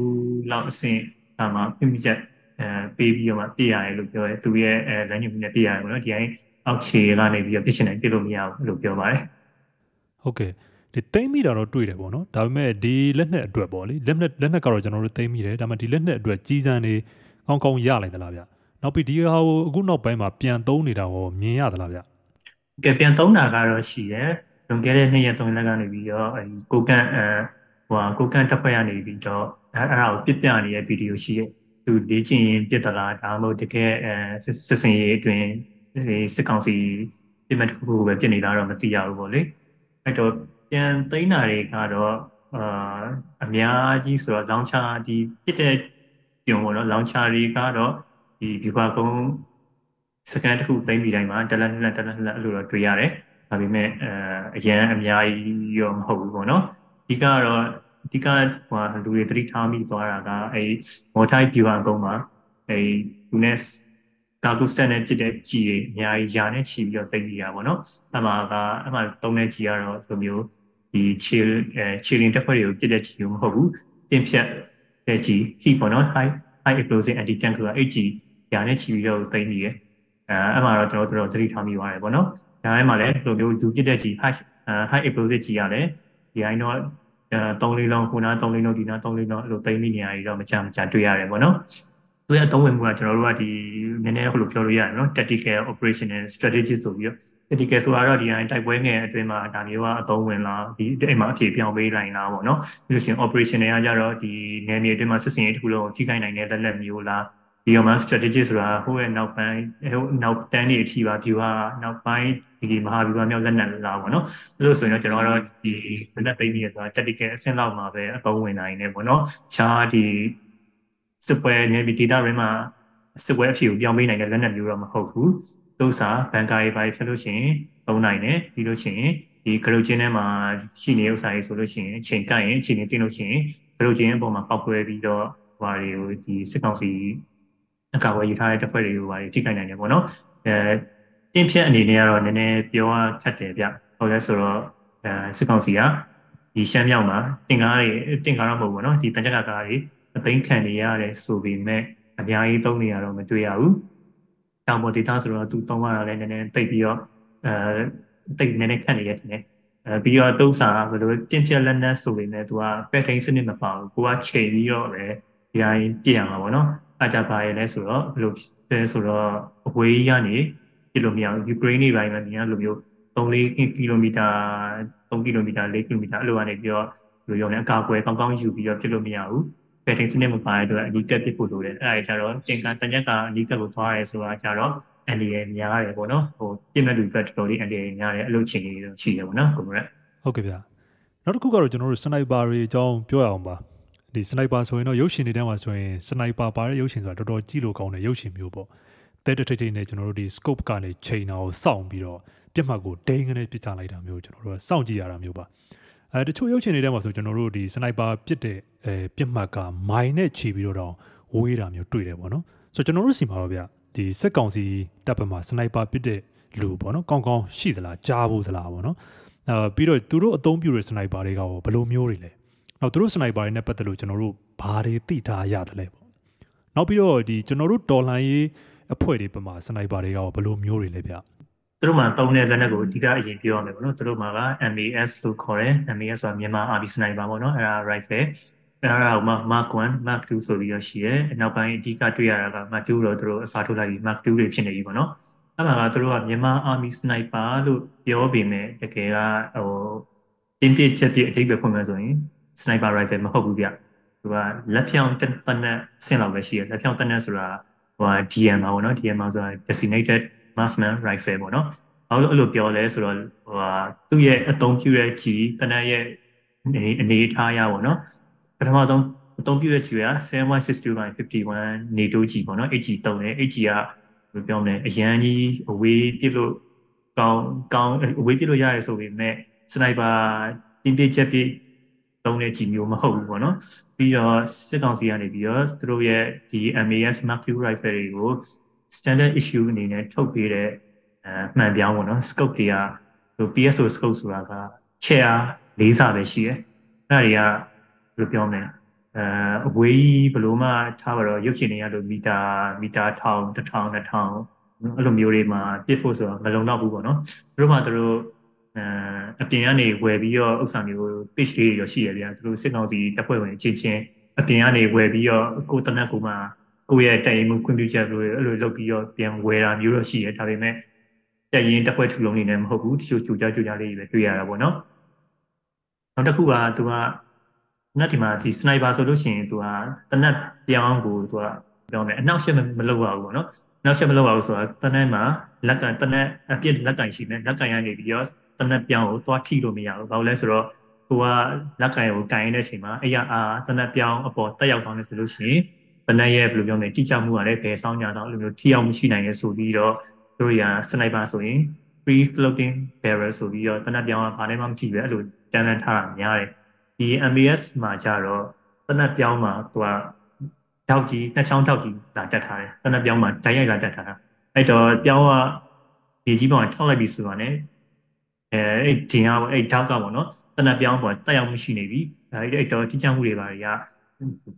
B: လောက်အဆင့်အမှပြည့်ချက်အဲပေးပြီးတော့မှပြရတယ်လို့ပြောတယ်သူရဲ့အဲလမ်းညွှန်မှုနဲ့ပြရတယ်ပေါ့နော်ဒီတိုင်းအောက်ခြေကနေပြီးတော့ပြစ်ရှင်နိုင်ပြလို့မရဘူးလို့ပြောပါတယ်
A: ဟုတ်ကဲ့ဒီသိမ့်မိတာတော့တွေ့တယ်ပေါ့နော်ဒါပေမဲ့ဒီလက်နက်အတွက်ပေါ့လေလက်နက်လက်နက်ကတော့ကျွန်တော်တို့သိမ့်မိတယ်ဒါပေမဲ့ဒီလက်နက်အတွက်ကြီးစံနေကောင်းကောင်းရလိုက်သလားဗျနောက်ပြီးဒီဟာကိုအခုနောက်ပိုင်းမှာပြန်သုံးနေတာကိုမြင်ရသလားဗျ
B: ကဲပြန်သုံးတာကတော့ရှိတယ်လွန်ခဲ့တဲ့နှစ်ရက်သုံးရက်ကနေပြီးတော့အဲဒီကိုကန့်အဲဟိုဟာကိုကန့်တပ်ဖွဲ့ရနေပြီးတော့အဲအဲ့ဒါကိုပြစ်ပြနေတဲ့ဗီဒီယိုရှိရဲ့သူလေ့ကျင့်ရင်ပြစ်တလားဒါမှမဟုတ်တကယ်အဲစစ်စင်ရေးအတွင်းစစ်ကောင်စီပြစ်မှတ်တစ်ခုခုပဲပြစ်နေလားတော့မသိရဘူးပေါ့လေ အဲ့တော့ပြန်သိမ်းတာတွေကတော့အာအများကြီးဆိုတော့လောင်ချာဒီပြစ်တဲ့ပြုံပေါ့နော်လောင်ချာတွေကတော့ဒီဒီဘာကုန်းစကန်တစ်ခုသိမ်းပြီးတိုင်းမှာတလက်လက်တလက်လက်အဲ့လိုတော့တွေ့ရတယ်ဒါပေမဲ့အဲအရန်အများကြီးရောမဟုတ်ဘူးပေါ့နော်အဓိကတော့အဓိကဟိုလူတွေသတိထားမိသွားတာကအဲမော်ထိုက်ပြူအကုန်းမှာအဲသူ နဲ့ကာကူစတန်နဲ့ဖြစ်တဲ့ကြည်တွေအများကြီးယာနဲ့ချီပြီးတော့တိတ်ပြီးတာပေါ့နော်အမှကအမှသုံးတဲ့ကြည်ကတော့ဒီလိုမျိုးဒီခြေအဲခြေလင်တက်ဖွဲ့တွေကိုပြစ်တဲ့ကြည်မျိုးမဟုတ်ဘူးတင်ဖြတ်တဲ့ကြည် heat ပေါ့နော် high high explosive anti tank ဆိုတာအဲ့ကြည်ယာနဲ့ချီပြီးတော့တိတ်ပြီးရအဲအဲ့မှာတော့ကျွန်တော်တို့သတိထားမိပါတယ်ပေါ့နော်ဒါထဲမှာလည်းဒီလိုမျိုးဒူပြစ်တဲ့ကြည် high high explosive ကြည်ရတယ်ဒီအိုင်းတော့အဲ3လေးလုံးခုန3လေးလုံးဒီနာ3လေးလုံးအဲ့လိုတိတ်မိနေရပြီးတော့မကြမ်းမကြတွေ့ရတယ်ပေါ့နော် သူရဲ့အသုံးဝင်မှုကကျွန်တော်တို့ကဒီနည်းနည်းဟိုလိုပြောလို့ရတယ်နော် tactical operational strategy ဆိုပြီးတော့ tactical ဆိုတာတော့ဒီတိုင်းတိုက်ပွဲငယ်အတွင်းမှာဒါမျိုးကအသုံးဝင်လာဒီအိမ်မှာအဖြေပြောင်းပေးနိုင်လားပေါ့နော်ပြီးလို့ရှိရင် operation တွေကကြတော့ဒီနယ်မြေအတွင်းမှာစစ်စင်ရေးတစ်ခုလုံးကိုထိခိုက်နိုင်တဲ့လက်လက်မျိုးလားဒီမှာ strategy ဆိုတာဟိုရဲ့နောက်ပိုင်းဟိုနောက်တန်းနေအထိပါ view ကနောက်ပိုင်းဒီမဟာဗျူဟာမြောက်လက်နက်လာပေါ့နော်အဲ့လိုဆိုရင်တော့ကျွန်တော်တို့ဒီလက်နက်သိမ်းပြီးရဆိုတာ tactical အဆင့်လောက်မှာပဲအသုံးဝင်နိုင်တယ်ပေါ့နော်ခြားဒီ စစ်ပွဲနဲ့ပြီးဒေသရင်းမှာစစ်ပွဲအဖြစ်ကိုပြောင်းပေးနိုင်တဲ့လက်နက်မျိုးတော့မဟုတ်ဘူးသို့စားဘန်ကာတွေပါဖြစ်လို့ရှိရင်သုံးနိုင်တယ်ပြီးလို့ရှိရင်ဒီဂရုချင်းထဲမှာရှိနေတဲ့ဥစ္စာတွေဆိုလို့ရှိရင်အချိန်ကိုက်ရင်အချိန်နဲ့တင်းလို့ရှိရင်ဂရုချင်းအပေါ်မှာပောက်ကွဲပြီးတော့ဘာတွေကိုဒီစစ်ကောင်စီအကောက်ဝယ်ယူထားတဲ့တပ်ဖွဲ့တွေကိုဘာတွေထိခိုက်နိုင်တယ်ပေါ့နော်အဲတင်းဖြတ်အနေနဲ့ကတော့နည်းနည်းပြောရခက်တယ်ဗျဟုတ်လဲဆိုတော့အဲစစ်ကောင်စီကဒီရှမ်းမြောက်မှာတင်ကားတွေတင်ကားတော့မဟုတ်ဘူးပေါ့နော်ဒီတန်ကြက်ကားတွေ အသိခံနေရတယ်ဆိုပေမဲ့အများကြီးသုံးနေရတော့မတွေ့ရဘူးတောင်ပေါ် data ဆိုတော့သူသုံးရတာလည်းနည်းနည်းတိတ်ပြီးတော့အဲတိတ်နည်းနည်းခက်နေရတယ်အဲပြီးတော့တုံးစာဘယ်လိုတင့်ပြက်လက်နက်ဆိုပေမဲ့သူကပက်ထိန်စနစ်မပါဘူးကိုကချိန်ပြီးတော့ပဲဒီတိုင်းပြင်ရမှာပေါ့နော်အကြပါရလဲဆိုတော့ဘယ်လိုလဲဆိုတော့အဝေးကြီးကနေပြလို့မရဘူးယူကရိန်းနေပိုင်းမှာမြင်ရလိုမျိုး3-4ကီလိုမီတာ3ကီလိုမီတာ4ကီလိုမီတာအဲ့လိုကနေပြီးတော့ဘယ်လိုရောလဲအကာအကွယ်ကောင်းကောင်းယူပြီးတော့ပြလို့မရဘူး ဘယ်ထိန်စနစ်မပါတဲ့အတွက်အနီးကပ်ပြဖို့လိုတယ်အဲ့ဒါကြတော့တင်ကတန်ရက်ကအနီးကပ်ကိုသွားရဲဆိုတာကြတော့အန်ဒီရများရတယ်ပေါ့နော်ဟိုပြင်မဲ့လူအတွက်တော်တော်လေးအန်ဒီရများတယ်အလုပ်ချင်းကြီးတော့ရှိတယ်ပေါ့နော်ကိုရက်
A: ဟုတ်ကဲ့ဗျာနောက်တစ်ခုကတော့ကျွန်တော်တို့စနိုက်ပါတွေအကြောင်းပြောရအောင်ပါဒီစနိုက်ပါဆိုရင်တော့ရုပ်ရှင်တွေထဲမှာဆိုရင်စနိုက်ပါပါတဲ့ရုပ်ရှင်ဆိုတာတော်တော်ကြည့်လို့ကောင်းတဲ့ရုပ်ရှင်မျိုးပေါ့တဲတထိတ်ထိတ်နဲ့ကျွန်တော်တို့ဒီ scope ကနေချိန်တာကိုစောင့်ပြီးတော့ပြက်မှတ်ကိုဒိန်းကနေပြစ်ချလိုက်တာမျိုးကျွန်တော်တို့ကစောင့်ကြည့်ရတာမျိုးပါ အဲတချို့ရုပ်ရှင်တွေထဲမှာဆိုကျွန်တော်တို့ဒီစနိုက်ပါပစ်တဲ့အဲပြစ်မှတ်ကမိုင်နဲ့ခြီးပြီးတော့ဝေးတာမျိုးတွေ့တယ်ပေါ့နော်ဆိုတော့ကျွန်တော်တို့စီမှာတော့ဗျဒီစက်ကောင်စီတပ်ဖက်မှာစနိုက်ပါပစ်တဲ့လူပေါ့နော်ကောင်းကောင်းရှိသလားကြားဖို့သလားပေါ့နော်အဲပြီးတော့သူတို့အသုံးပြုတဲ့စနိုက်ပါတွေကဘယ်လိုမျိုးတွေလဲနောက်သူတို့စနိုက်ပါတွေနဲ့ပတ်သက်လို့ကျွန်တော်တို့ဘာတွေသိထားရတယ်လဲပေါ့နောက်ပြီးတော့ဒီကျွန်တော်တို့ဒေါ်လာရေးအဖွဲ့တွေပမာစနိုက်ပါတွေကဘယ်လိုမျိုးတွေလဲဗျ
B: သူတို့မှာတုံးတဲ့လက်နက်ကိုအဓိကအရင်ပြောရမယ်ပေါ့နော်သူတို့မှာက MAS လို့ခေါ်တယ် MAS ဆိုတာမြန်မာ Army Sniper ပေါ့နော်အဲ့ဒါ rifle အဲ့ဒါက Mark 1 Mark 2ဆိုပြီးတော့ရှိတယ်နောက်ပိုင်းအဓိကတွေ့ရတာက Mark 2တော့သူတို့အစားထိုးလိုက်ပြီး Mark 2တွေဖြစ်နေပြီပေါ့နော်အဲ့မှာကသူတို့ကမြန်မာ Army Sniper လို့ပြောပေမဲ့တကယ်ကဟိုတင်းပြစ်ချက်ပြစ်အထိပ္ပယ်ဖွင့်မယ်ဆိုရင် Sniper rifle မဟုတ်ဘူးဗျသူကလက်ဖြောင်းတနက်ဆင့်လောက်ပဲရှိတယ်လက်ဖြောင်းတနက်ဆိုတာဟို DM ပါပေါ့နော် DM ဆိုတာ designated marksman rifle ပေါ့နော်ဘာလို့အဲ့လိုပြောလဲဆိုတော့ဟိုဟာသူ့ရဲ့အသုံးပြုတဲ့ကြီးတနက်ရဲ့အနေထားရပါတော့ပထမဆုံးအသုံးပြုတဲ့ကြီးက7162.51 NATO ကြီးပေါ့နော် HG တုံးတယ် HG ကဘယ်ပြောမလဲအရန်ကြီးအဝေးပြစ်လို့ကောင်းကောင်းအဝေးပြစ်လို့ရတယ်ဆိုပေမဲ့စနိုက်ပါတင်းပြချက်ပြသုံးတဲ့ကြီးမျိုးမဟုတ်ဘူးပေါ့နော်ပြီးတော့စစ်ကောင်စီကနေပြီးတော့သူတို့ရဲ့ဒီ MAS Mark II rifle တွေကို standard issue အနေနဲ့ထုတ်ပေးတဲ့အဲမှန်ပြောင်းပေါ့နော် scope တွေကဟို PSO scope ဆိုတာက chair ၄စာပဲရှိတယ်အဲ့ဒါတွေကဘယ်လိုပြောမလဲအဲအဝေးဘယ်လိုမှထားပါတော့ရုပ်ရှင်တွေရလို့မီတာမီတာ1000 1000 2000အဲ့လိုမျိုးတွေမှာပြစ်ဖို့ဆိုတော့မလုံတော့ဘူးပေါ့နော်သူတို့မှသူတို့အဲအပြင်ကနေဝယ်ပြီးတော့ဥစ္စာမျိုး page လေးတွေရရှိရဗျာသူတို့စစ်ကောင်စီတပ်ဖွဲ့ဝင်အချင်းချင်းအပြင်ကနေဝယ်ပြီးတော့ကိုတနက်ကူမှ ကိုယ့်ရဲ့တိုင်မှုခွင့်ပြုချက်လိုအဲ့လိုလုပ်ပြီးတော့ပြန်ဝယ်တာမျိုးတော့ရှိရဒါပေမဲ့တက်ရင်တက်ဖွဲ့ထူလုံးနေလည်းမဟုတ်ဘူးတချို့ကြိုကြားကြိုကြားလေးတွေပဲတွေ့ရတာပေါ့နော်နောက်တစ်ခုကသူကနက်ဒီမှာဒီစနိုက်ပါဆိုလို့ရှိရင်သူကတနက်ပြောင်းကိုသူကပြောမယ်အနောက်ရှက်မလုပ်ရဘူးပေါ့နော်နောက်ဆက်မလုပ်ရဘူးဆိုတာတနက်မှာလက်ကတနက်အပြစ်လက်ကင်ရှိမယ်လက်ကင်ရနေပြီးတော့တနက်ပြောင်းကိုသွားထိလို့မရဘူးဘာလို့လဲဆိုတော့ကိုကလက်ကင်ကိုကင်ရတဲ့အချိန်မှာအရာအားတနက်ပြောင်းအပေါ်တက်ရောက်သွားနေဆိုလို့ရှိရင် တနက်ရဲ့ဘယ်လိုပြောမလဲတိကျမှုကလည်းဘယ်ဆောင်ကြတော့အဲ့လိုမျိုးထိအောင်မရှိနိုင်ရဆိုပြီးတော့တို့ရစနိုက်ပါဆိုရင် free floating barrel ဆိုပြီးတော့တနက်ပြောင်းကဘာနဲ့မှမကြည့်ပဲအဲ့လိုတန်းတန်းထားတာများတယ်ဒီ MBS မှာကြတော့တနက်ပြောင်းမှာသူကထောက်ကြီးနှစ်ချောင်းထောက်ကြီးလာတက်ထားတယ်တနက်ပြောင်းမှာဓာတ်ရိုက်လာတက်ထားတာအဲ့တော့ပြောင်းကဒီကြီးပေါ်ထောက်လိုက်ပြီဆိုတာ ਨੇ အဲအဲ့ဒီဟာပေါ့အဲ့ထောက်ကပေါ့နော်တနက်ပြောင်းပေါ်တက်ရောက်မှုရှိနေပြီအဲ့အဲ့တော့ကြီးချမှုတွေပါတွေက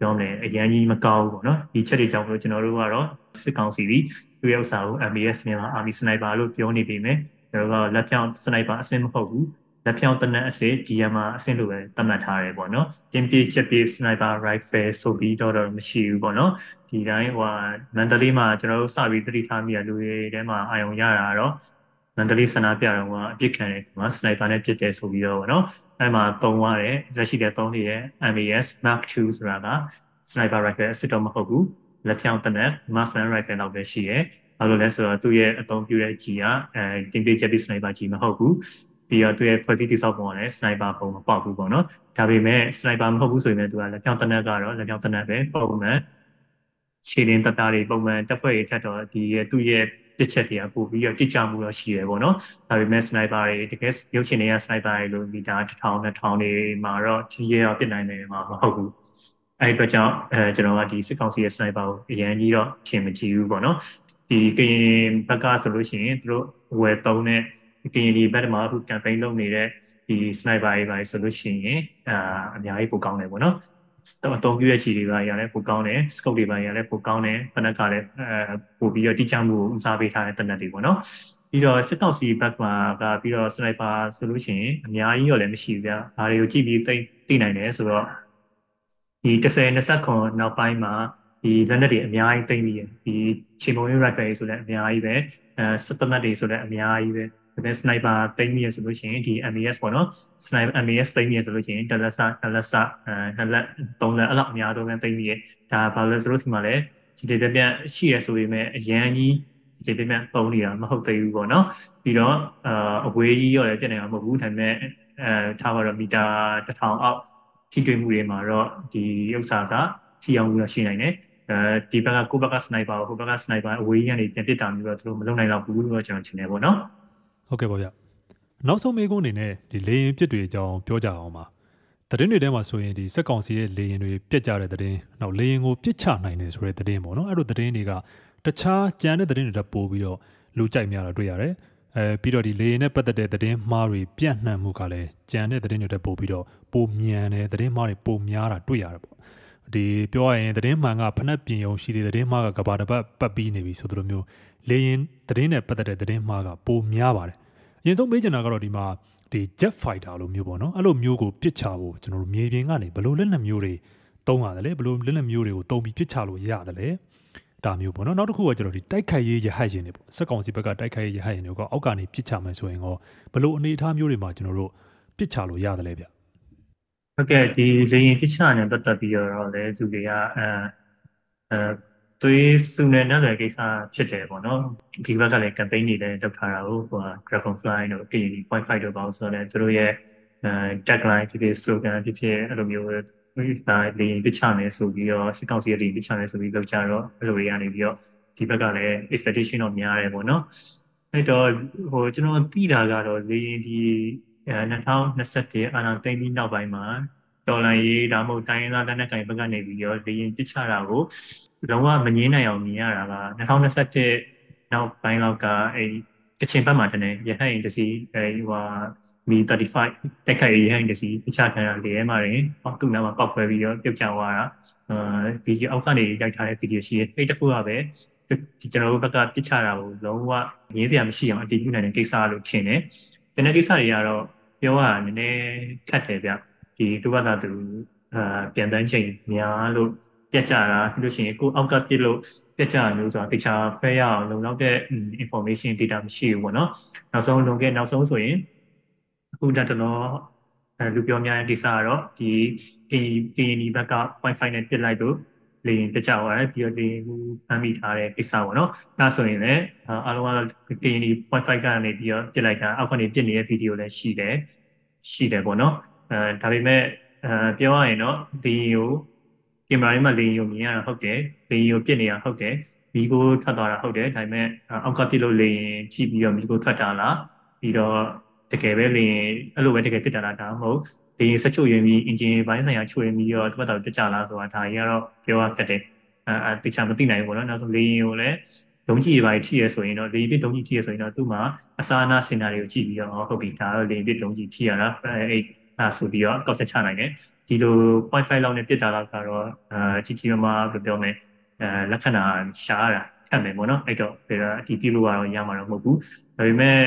B: ပြောမယ်အရန်ကြီးမကောင်းဘူးပေါ့နော်ဒီချက်တွေကြောင့်လို့ကျွန်တော်တို့ကတော့စစ်ကောင်စီပြီးသူရဲ့ဥစ္စာကို MBS မြန်မာ Army Sniper လို့ပြောနေပြီမယ်ကျွန်တော်ကလက်ပြောင်း Sniper အစင်မဟုတ်ဘူးလက်ဖြောင်းတနက်အစစ် DMR အဆင့်လိုပဲသတ်မှတ်ထားတယ်ပေါ့နော်တင်ပြေချက်ပြေ sniper rifle ဆိုပြီးတော့တော့မရှိဘူးပေါ့နော်ဒီတိုင်းဟိုမန္တလေးမှာကျွန်တော်တို့စပြီးတတိထားမိရလူတွေထဲမှာအာရုံရတာတော့ မန္တလေးစနာပြတော့ကအပြစ်ခံတယ်ကွာ sniper နဲ့ပြစ်တယ်ဆိုပြီးတော့ပေါ့နော်အဲ့မှာတုံးသွားတယ်လက်ရှိတဲ့တုံးနေတဲ့ MAS Mark II ဆိုတာက sniper rifle အစစ်တော့မဟုတ်ဘူးလက်ဖြောင်းတနက် master rifle လောက်ပဲရှိရဲဘာလို့လဲဆိုတော့သူ့ရဲ့အသုံးပြုတဲ့ G ကအဲတင်ပြေချက်ပြေ sniper G မဟုတ်ဘူးပြီးတော့သူရဲ့ဖွဲ့စည်းတိစောက်ပုံကလည်း sniper ပုံမပေါက်ဘူးပေါ့နော်ဒါပေမဲ့ sniper မဟုတ်ဘူးဆိုရင်လည်းသူကလက်ပြောင်းတနက်ကတော့လက်ပြောင်းတနက်ပဲပုံမှန်ခြေလင်းတတားတွေပုံမှန်တက်ဖွဲ့တွေထက်တော့ဒီရဲ့သူ့ရဲ့ ပစ်ချက်တွေကပို့ပြီးတော့ကြစ်ကြမှုတော့ရှိတယ်ပေါ့နော်ဒါပေမဲ့ sniper တွေတကယ်ရုပ်ရှင်တွေက sniper တွေလို့မီတာ1000 2000တွေမှာတော့ကြီးရဲတော့ပြစ်နိုင်တယ်မှာမဟုတ်ဘူးအဲ့အတွက်ကြောင့်အဲကျွန်တော်ကဒီစစ်ကောင်စီရဲ့ sniper ကိုအရင်ကြီးတော့ထင်မကြည့်ဘူးပေါ့နော်ဒီကရင်ဘက်ကဆိုလို့ရှိရင်သူတို့ဝယ်သုံးတဲ့ကရင်ဒီဘက်မှာအခု campaign လုပ်နေတဲ့ဒီ sniper တွေပါဆိုလို့ရှိရင်အာအများကြီးပိုကောင်းတယ်ပေါ့နော် အသုံးပြုရချီတွေပါရလဲပိုကောင်းတယ် scope တွေပါရလဲပိုကောင်းတယ်ဖနက်ကလည်းအဲပို့ပြီးတော့တိကျမှုကိုဦးစားပေးထားတဲ့တနက်တွေပေါ့နော်ပြီးတော့စစ်တောက်စီဘက်မှာကပြီးတော့ sniper ဆိုလို့ရှိရင်အများကြီးရောလည်းမရှိဘူးဗျာဒါတွေကိုကြည့်ပြီးသိသိနိုင်တယ်ဆိုတော့ဒီ30 29နောက်ပိုင်းမှာဒီလက်နက်တွေအများကြီးသိမ့်ပြီးဒီချေမုံရေး rifle ဆိုလည်းအများကြီးပဲအဲစစ်တနက်တွေဆိုလည်းအများကြီးပဲ ဒါပေမဲ့ sniper သိမ်းမိရဆိုလို့ရှိရင်ဒီ MAS ပေါ့နော် sniper MAS သိမ်းမိရဆိုလို့ရှိရင်တလက်ဆတလက်ဆအဲနှစ်လက်သုံးလက်အဲ့လောက်အများဆုံးပဲသိမ်းမိရဒါဘာလို့လဲဆိုလို့ဒီမှာလည်းဒီတပြက်ပြက်ရှိရဆိုပေမဲ့အရန်ကြီးဒီပြက်ပြက်ပုံနေတာမဟုတ်သေးဘူးပေါ့နော်ပြီးတော့အာအဝေးကြီးရောလည်းပြက်နေတာမဟုတ်ဘူးဒါပေမဲ့အဲထားပါတော့မီတာ1000အောက်ထိတွေ့မှုတွေမှာတော့ဒီဥစ္စာကထိအောင်ပြီးတော့ရှိနိုင်တယ်အဲဒီဘက်ကကိုဘက်ကစနိုက်ပါကိုဘက်ကစနိုက်ပါအဝေးကြီးကနေပြန်ပစ်တာမျိုးတော့သူတို့မလုပ်နိုင်တော့ဘူးလို့ကျွန်တော်ထင်တယ်ပေါ့နော်
A: ဟုတ်ကဲ့ပါဗျနောက်ဆုံးမေးခွန်းအနေနဲ့ဒီလေရင်ပြစ်တွေအကြောင်းပြောကြအောင်ပါတရင်တွေထဲမှာဆိုရင်ဒီစက်ကောင်စီရဲ့လေရင်တွေပြက်ကြတဲ့တရင်နောက်လေရင်ကိုပြစ်ချနိုင်တယ်ဆိုတဲ့တရင်ပေါ့နော်အဲ့လိုတရင်တွေကတခြားကြံတဲ့တရင်တွေတက်ပို့ပြီးတော့လူကြိုက်များတာတွေ့ရတယ်အဲပြီးတော့ဒီလေရင်နဲ့ပတ်သက်တဲ့သတင်းမှားတွေပြန့်နှံ့မှုကလည်းကြံတဲ့သတင်းတွေတက်ပို့ပြီးတော့ပိုမြန်တယ်သတင်းမှားတွေပိုများတာတွေ့ရတယ်ပေါ့ဒီပြောရရင်သတင်းမှန်ကဖနက်ပြင်ုံရှိတဲ့သတင်းမှားကကဘာတပတ်ပတ်ပြီးနေပြီဆိုသလိုမျိုး လေရင်သတင်းနဲ့ပတ်သက်တဲ့သတင်းမှားကပိုများပါတယ်အရင်ဆုံးမေးချင်တာကတော့ဒီမှာဒီ jet fighter လိုမျိုးပေါ့နော်အဲ့လိုမျိုးကိုပစ်ချဖို့ကျွန်တော်တို့မြေပြင်ကနေဘယ်လိုလက်နက်မျိုးတွေတုံးရတယ်လဲဘယ်လိုလက်နက်မျိုးတွေကိုတုံးပြီးပစ်ချလို့ရတယ်လဲဒါမျိုးပေါ့နော်နောက်တစ်ခုကကျွန်တော်ဒီတိုက်ခိုက်ရေးရဟတ်ရင်တွေပေါ့စက်ကောင်စီဘက်ကတိုက်ခိုက်ရေးရဟတ်ရင်တွေကအောက်ကနေပစ်ချမယ်ဆိုရင်ရောဘယ်လိုအနေအထားမျိုးတွေမှာကျွန်တော်တို့ပစ်ချလို့ရတယ်လဲဗျ
B: ဟုတ်ကဲ့ဒီလေရင်ပစ်ချနဲ့ပတ်သက်ပြီးတော့လည်းသူတွေကအဲအဲ သွေးစုနေတဲ့ကိစ္စဖြစ်တယ်ပေါ့နော်ဒီဘက်ကလည်း campaign တွေလည်းလုပ်ထားတာကိုဟို Dragonfly တို့ KD.5 တို့ပေါ့ဆိုတော့သူတို့ရဲ့အဲ tagline ဖြစ်ဖြစ် slogan ဖြစ်ဖြစ်အဲ့လိုမျိုးဒါလေရင်ပစ်ချမယ်ဆိုပြီးတော့စစ်ကောင်စီရဲ့လေရင်ပစ်ချမယ်ဆိုပြီးလုပ်ကြတော့အဲ့လိုတွေကနေပြီးတော့ဒီဘက်ကလည်း expectation တော့များတယ်ပေါ့နော်အဲ့တော့ဟိုကျွန်တော်သိတာကတော့လေရင်ဒီ2021အာဏာသိမ်းပြီးနောက်ပိုင်းမှာ တော်လန်ရေးဒါမှမဟုတ်တိုင်းရင်းသားလက်နက်ကိုင်ဘက်ကနေပြီးတော့လေရင်ပစ်ချတာကိုလုံးဝမငင်းနိုင်အောင်မြင်ရတာက2021နောက်ပိုင်းလောက်ကအဲကချင်ဘက်မှာတနေရဟန်တစီအဲဟိုမီ35တက်ခိုက်ရဟန်တစီပစ်ချခံရလေထဲမှာရင်သူ့နားမှာပောက်ခွဲပြီးတော့ပြုတ်ကျသွားတာအာဗီဒီယိုအောက်ကနေရိုက်ထားတဲ့ဗီဒီယိုရှိရဲ့အဲ့တခုကပဲဒီကျွန်တော်တို့ဘက်ကပစ်ချတာကိုလုံးဝငင်းစရာမရှိအောင်အတည်ပြုနိုင်တဲ့ကိစ္စလို့ထင်တယ်။ဒီနေ့ကိစ္စတွေကတော့ပြောရနည်းနည်းခက်တယ်ဗျ ဒီသူကသာသူအာပြန်တန်းချိန်များလို့ပြက်ကြတာပြီးလို့ရှိရင်ကိုအောက်ကပြစ်လို့ပြက်ကြမျိုးဆိုတာတခြားဖဲရအောင်လုံလောက်တဲ့ information data မရှိဘူးပေါ့နော်နောက်ဆုံးလုံခဲ့နောက်ဆုံးဆိုရင်အခုတတလောအဲလူပြောများတဲ့ကိစ္စကတော့ဒီ KNI ဘက်က Wi-Fi နဲ့ပြစ်လိုက်လို့လေရင်ပြကြသွားတယ်ပြီးတော့လေရင်ဘူးဖမ်းမိထားတဲ့ကိစ္စပေါ့နော်။ဒါဆိုရင်လည်းအားလုံးက KND 0.5ကနေပြီးတော့ပြစ်လိုက်တာအောက်ကနေပြစ်နေတဲ့ဗီဒီယိုလည်းရှိတယ်ရှိတယ်ပေါ့နော်။ အဲဒါပေမဲ့အဲပြောရရင်တော့လေရင်ကိုကင်မရာထဲမှာလေရင်ကိုမြင်ရတာဟုတ်တယ်လေရင်ကိုပြစ်နေတာဟုတ်တယ်မီကိုထွက်သွားတာဟုတ်တယ်ဒါပေမဲ့အောက်ကပြစ်လို့လေရင်ကြည့်ပြီးတော့မီကိုထွက်တာလားပြီးတော့တကယ်ပဲလေရင်အဲ့လိုပဲတကယ်ဖြစ်တာလားဒါမှမဟုတ်လေရင်ဆက်ချုပ်ရင်ပြီးအင်ဂျင်ပိုင်းဆိုင်ရာချုပ်ရင်ပြီးတော့တပတ်တော်ပြကြလားဆိုတာဒါကြီးကတော့ပြောရခက်တယ်အဲအဲတခြားမသိနိုင်ဘူးပေါ့နော်နောက်ဆုံးလေရင်ကိုလည်းဒုံးကြီးတွေပါထိရဆိုရင်တော့လေရင်ပစ်ဒုံးကြီးထိရဆိုရင်တော့သူ့မှာအစာအနာစင်နာတွေကိုကြည့်ပြီးတော့ဟုတ်ပြီဒါတော့လေရင်ပစ်ဒုံးကြီးထိရတာအဲ အဲဆိုပြီးတော့ကောက်ချက်ချနိုင်တယ်ဒီလို0.5လောက်နဲ့ပြစ်တာတော့ကတော့အာကြီးကြီးမားမားဘယ်ပြောမလဲအဲလက္ခဏာရှားတာခက်မယ်ပေါ့နော်အဲ့တော့ဒါအတီးပြုလို့ကတော့ရမှာတော့မဟုတ်ဘူးဒါပေမဲ့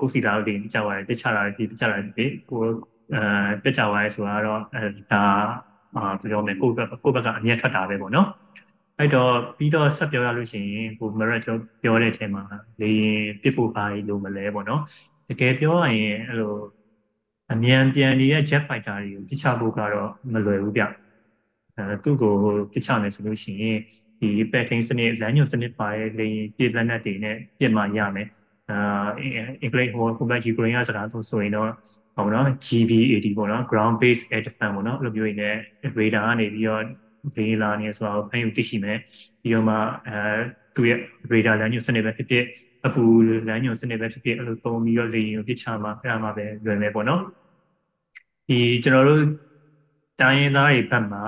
B: ကိုစီတာတို့တင်ကြပါတယ်ပြချတာဒီပြချတာဒီကိုအဲပြချသွားရဲဆိုတာတော့အဲဒါအာပြောမယ်ကိုဘက်ကိုဘက်ကအမြတ်ထွက်တာပဲပေါ့နော်အဲ့တော့ပြီးတော့ဆက်ပြောရလို့ရှိရင်ဟိုမရက်ကျော်ပြောတဲ့အထက်မှာလေရင်ပြစ်ဖို့ပါလို့မလဲပေါ့နော်တကယ်ပြောရရင်အဲ့လို အမြန်ပြန်နေတဲ့ jet fighter တွေကိုပြချဖို့ကတော့မလွယ်ဘူးဗျအဲသူ့ကိုပြချမယ်ဆိုလို့ရှိရင်ဒီ pattern စနစ်လမ်းညွှန်စနစ်ပါရဲ့လေရင်ပြစ်လက်နက်တွေနဲ့ပြစ်မှရမယ်အာအင်္ဂလိပ်ဟိုဟိုဘက်ယူကရိန်းကစကားဆိုဆိုရင်တော့ဟောနော် GB80 ပေါ့နော် ground based air defense ပေါ့နော်အဲ့လိုမျိုးနေ radar ကနေပြီးတော့ဘေးလာနေဆိုတော့ဖမ်းယူသိရှိမယ်ပြီးတော့မှအဲသူရဲ့ radar လမ်းညွှန်စနစ်ပဲဖြစ်ဖြစ်အပူလမ်းညွှန်စနစ်ပဲဖြစ်ဖြစ်အဲ့လိုသုံးပြီးတော့လေရင်ကိုပြစ်ချမှာအဲ့ဒါမှပဲလွယ်မယ်ပေါ့နော် ဒီကျွန်တော်တို့တိုင်းရင်းသားတွေဘက်မှာ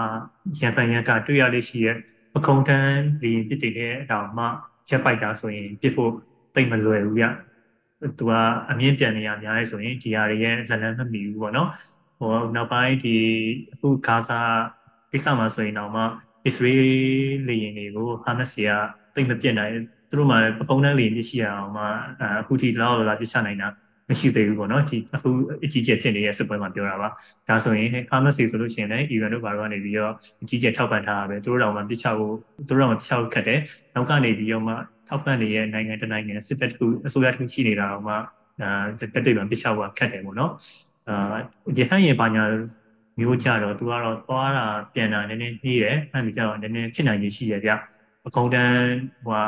B: ရန်ပန်ရန်ကတွေ့ရလေးရှိရဲ့ပခုံးတန်းလေရင်ပြစ်တဲ့အတောင်မှ jet fighter ဆိုရင်ပြစ်ဖို့တိတ်မလွယ်ဘူးဗျသူကအမြင့်ပြန်နေရများလဲဆိုရင်ဒီဟာတွေရဲ့ဇလန်းမမီဘူးပေါ့နော်ဟိုနောက်ပိုင်းဒီအခုဂါဇာကိစ္စမှာဆိုရင်တော့မှ Israel လေယာဉ်တွေကို Hamas တွေကတိတ်မပြတ်နိုင်သူတို့မှပခုံးတန်းလေယာဉ်ပြရှိရအောင်မှအခုထိလောက်လာပြချနိုင်တာ မရှိသေးဘူးပေါ့နော်ဒီအခုအကြီးကျယ်ဖြစ်နေတဲ့စစ်ပွဲမှာပြောတာပါဒါဆိုရင် Hamas ဆိုလို့ရှိရင်လည်း Iran တို့ဘာလို့ကနေပြီးတော့အကြီးကျယ်ထောက်ပံ့ထားတာပဲသူတို့တော့မှပြချဖို့သူတို့တော့မှပြချဖို့ခက်တယ်နောက်ကနေပြီးတော့မှထောက်ပံ့နေတဲ့နိုင်ငံတနိုင်ငံစစ်တပ်တစ်ခုအစိုးရတစ်ခုရှိနေတာတော့မှအာတက်တိတ်မှပြချဖို့ခက်တယ်ပေါ့နော်အာရဟန်းရင်ဘာညာမျိုးကြတော့သူကတော့သွားတာပြန်တာနည်းနည်းနှီးတယ်အဲ့ဒီကြတော့နည်းနည်းဖြစ်နိုင်ရရှိရဗျအကောင့်တန်းဟို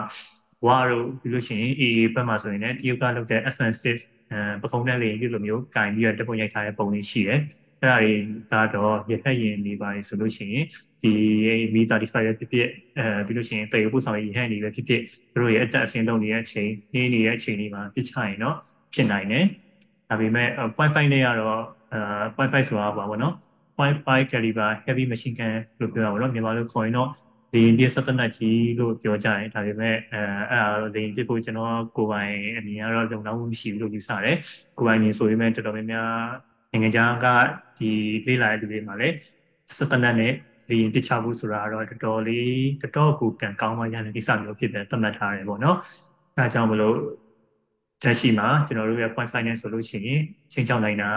B: ဝါတို့ပြီးလို့ရှိရင် AA ဘက်မှာဆိုရင်လည်းတရုတ်ကလုပ်တဲ့ FN6 အဲ ပကုံးတန်းလေးဒီလိုမျိုးကင်ပြီးတော့တပုံရိုက်ထားတဲ့ပုံလေးရှိတယ်အဲ့ဒါတွေကတော့ရဖက်ရင်နေပါလေဆိုလို့ရှိရင်ဒီမီ35 ရဲ့ဖြစ်ဖြစ်အဲပြီးလို့ရှိရင်တေပို့ဆောင်ရေးဟန်နေပဲဖြစ်ဖြစ်သူတို့ရဲ့အတက်အဆင်းလုံးနေတဲ့အချိန်နေနေတဲ့အချိန်လေးမှာပြစ်ချရင်တော့ဖြစ်နိုင်တယ်ဒါပေမဲ့0.5နဲ့ကတော့အဲ0.5ဆိုတာပါဘောနော်0.5 caliber heavy machine gun လို့ပြောတာပေါ့နော်မြန်မာလိုခေါ်ရင်တော့ ဒီဒီစက်တနက်ကြီးလို့ပြောကြတယ်ဒါပေမဲ့အဲအဲ့ဒါတော့ဒီဒီကိုကျွန်တော်ကိုယ်ပိုင်အမြင်ကတော့လုံလောက်မှုမရှိဘူးလို့ယူဆတယ်ကိုယ်ပိုင်မြင်ဆိုရင်တော်တော်များများနိုင်ငံခြားကဒီလေးလာတဲ့လူတွေမှာလည်းစက်တနက်နဲ့လေရင်ပစ်ချဖို့ဆိုတာတော့တော်တော်လေးတော်တော်ကိုကံကောင်းမှရတဲ့ကိစ္စမျိုးဖြစ်တယ်သတ်မှတ်ထားတယ်ပေါ့နော်အဲဒါကြောင့်မလို့တက်ရှိမှာကျွန်တော်တို့ရဲ့ point finance ဆိုလို့ရှိရင်ချင်းချောင်းနိုင်တာ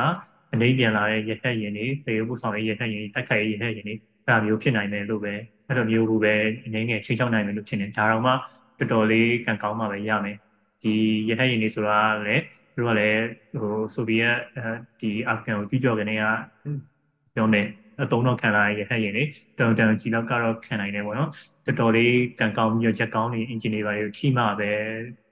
B: အနေပြန်လာတဲ့ရဟက်ရင်တွေတေရုပ်ဆောင်ရဲ့ရဟက်ရင်တိုက်ခိုက်ရဲ့ရဟက်ရင်တွေအဲလိုမျိုးဖြစ်နိုင်တယ်လို့ပဲ အဲ့လိုမျိုးကိုပဲအနေငယ်ချင်းချောင်းနိုင်မယ်လို့ဖြစ်နေဒါတော့မှတော်တော်လေးကံကောင်းမှပဲရမယ်ဒီရဟတ်ရင်တွေဆိုတာလည်းသူတို့ကလည်းဟိုဆိုဗီယက်ဒီအာဖဂန်ကိုကြီးကြော်ကနေကပြောမယ်အတုံးတော့ခံလာရဟတ်ရင်တွေတောင်တောင်ကြီးတော့ကတော့ခံနိုင်တယ်ပေါ့နော်တော်တော်လေးကံကောင်းပြီးတော့ချက်ကောင်းနေအင်ဂျင်နီယာတွေထိမှပဲ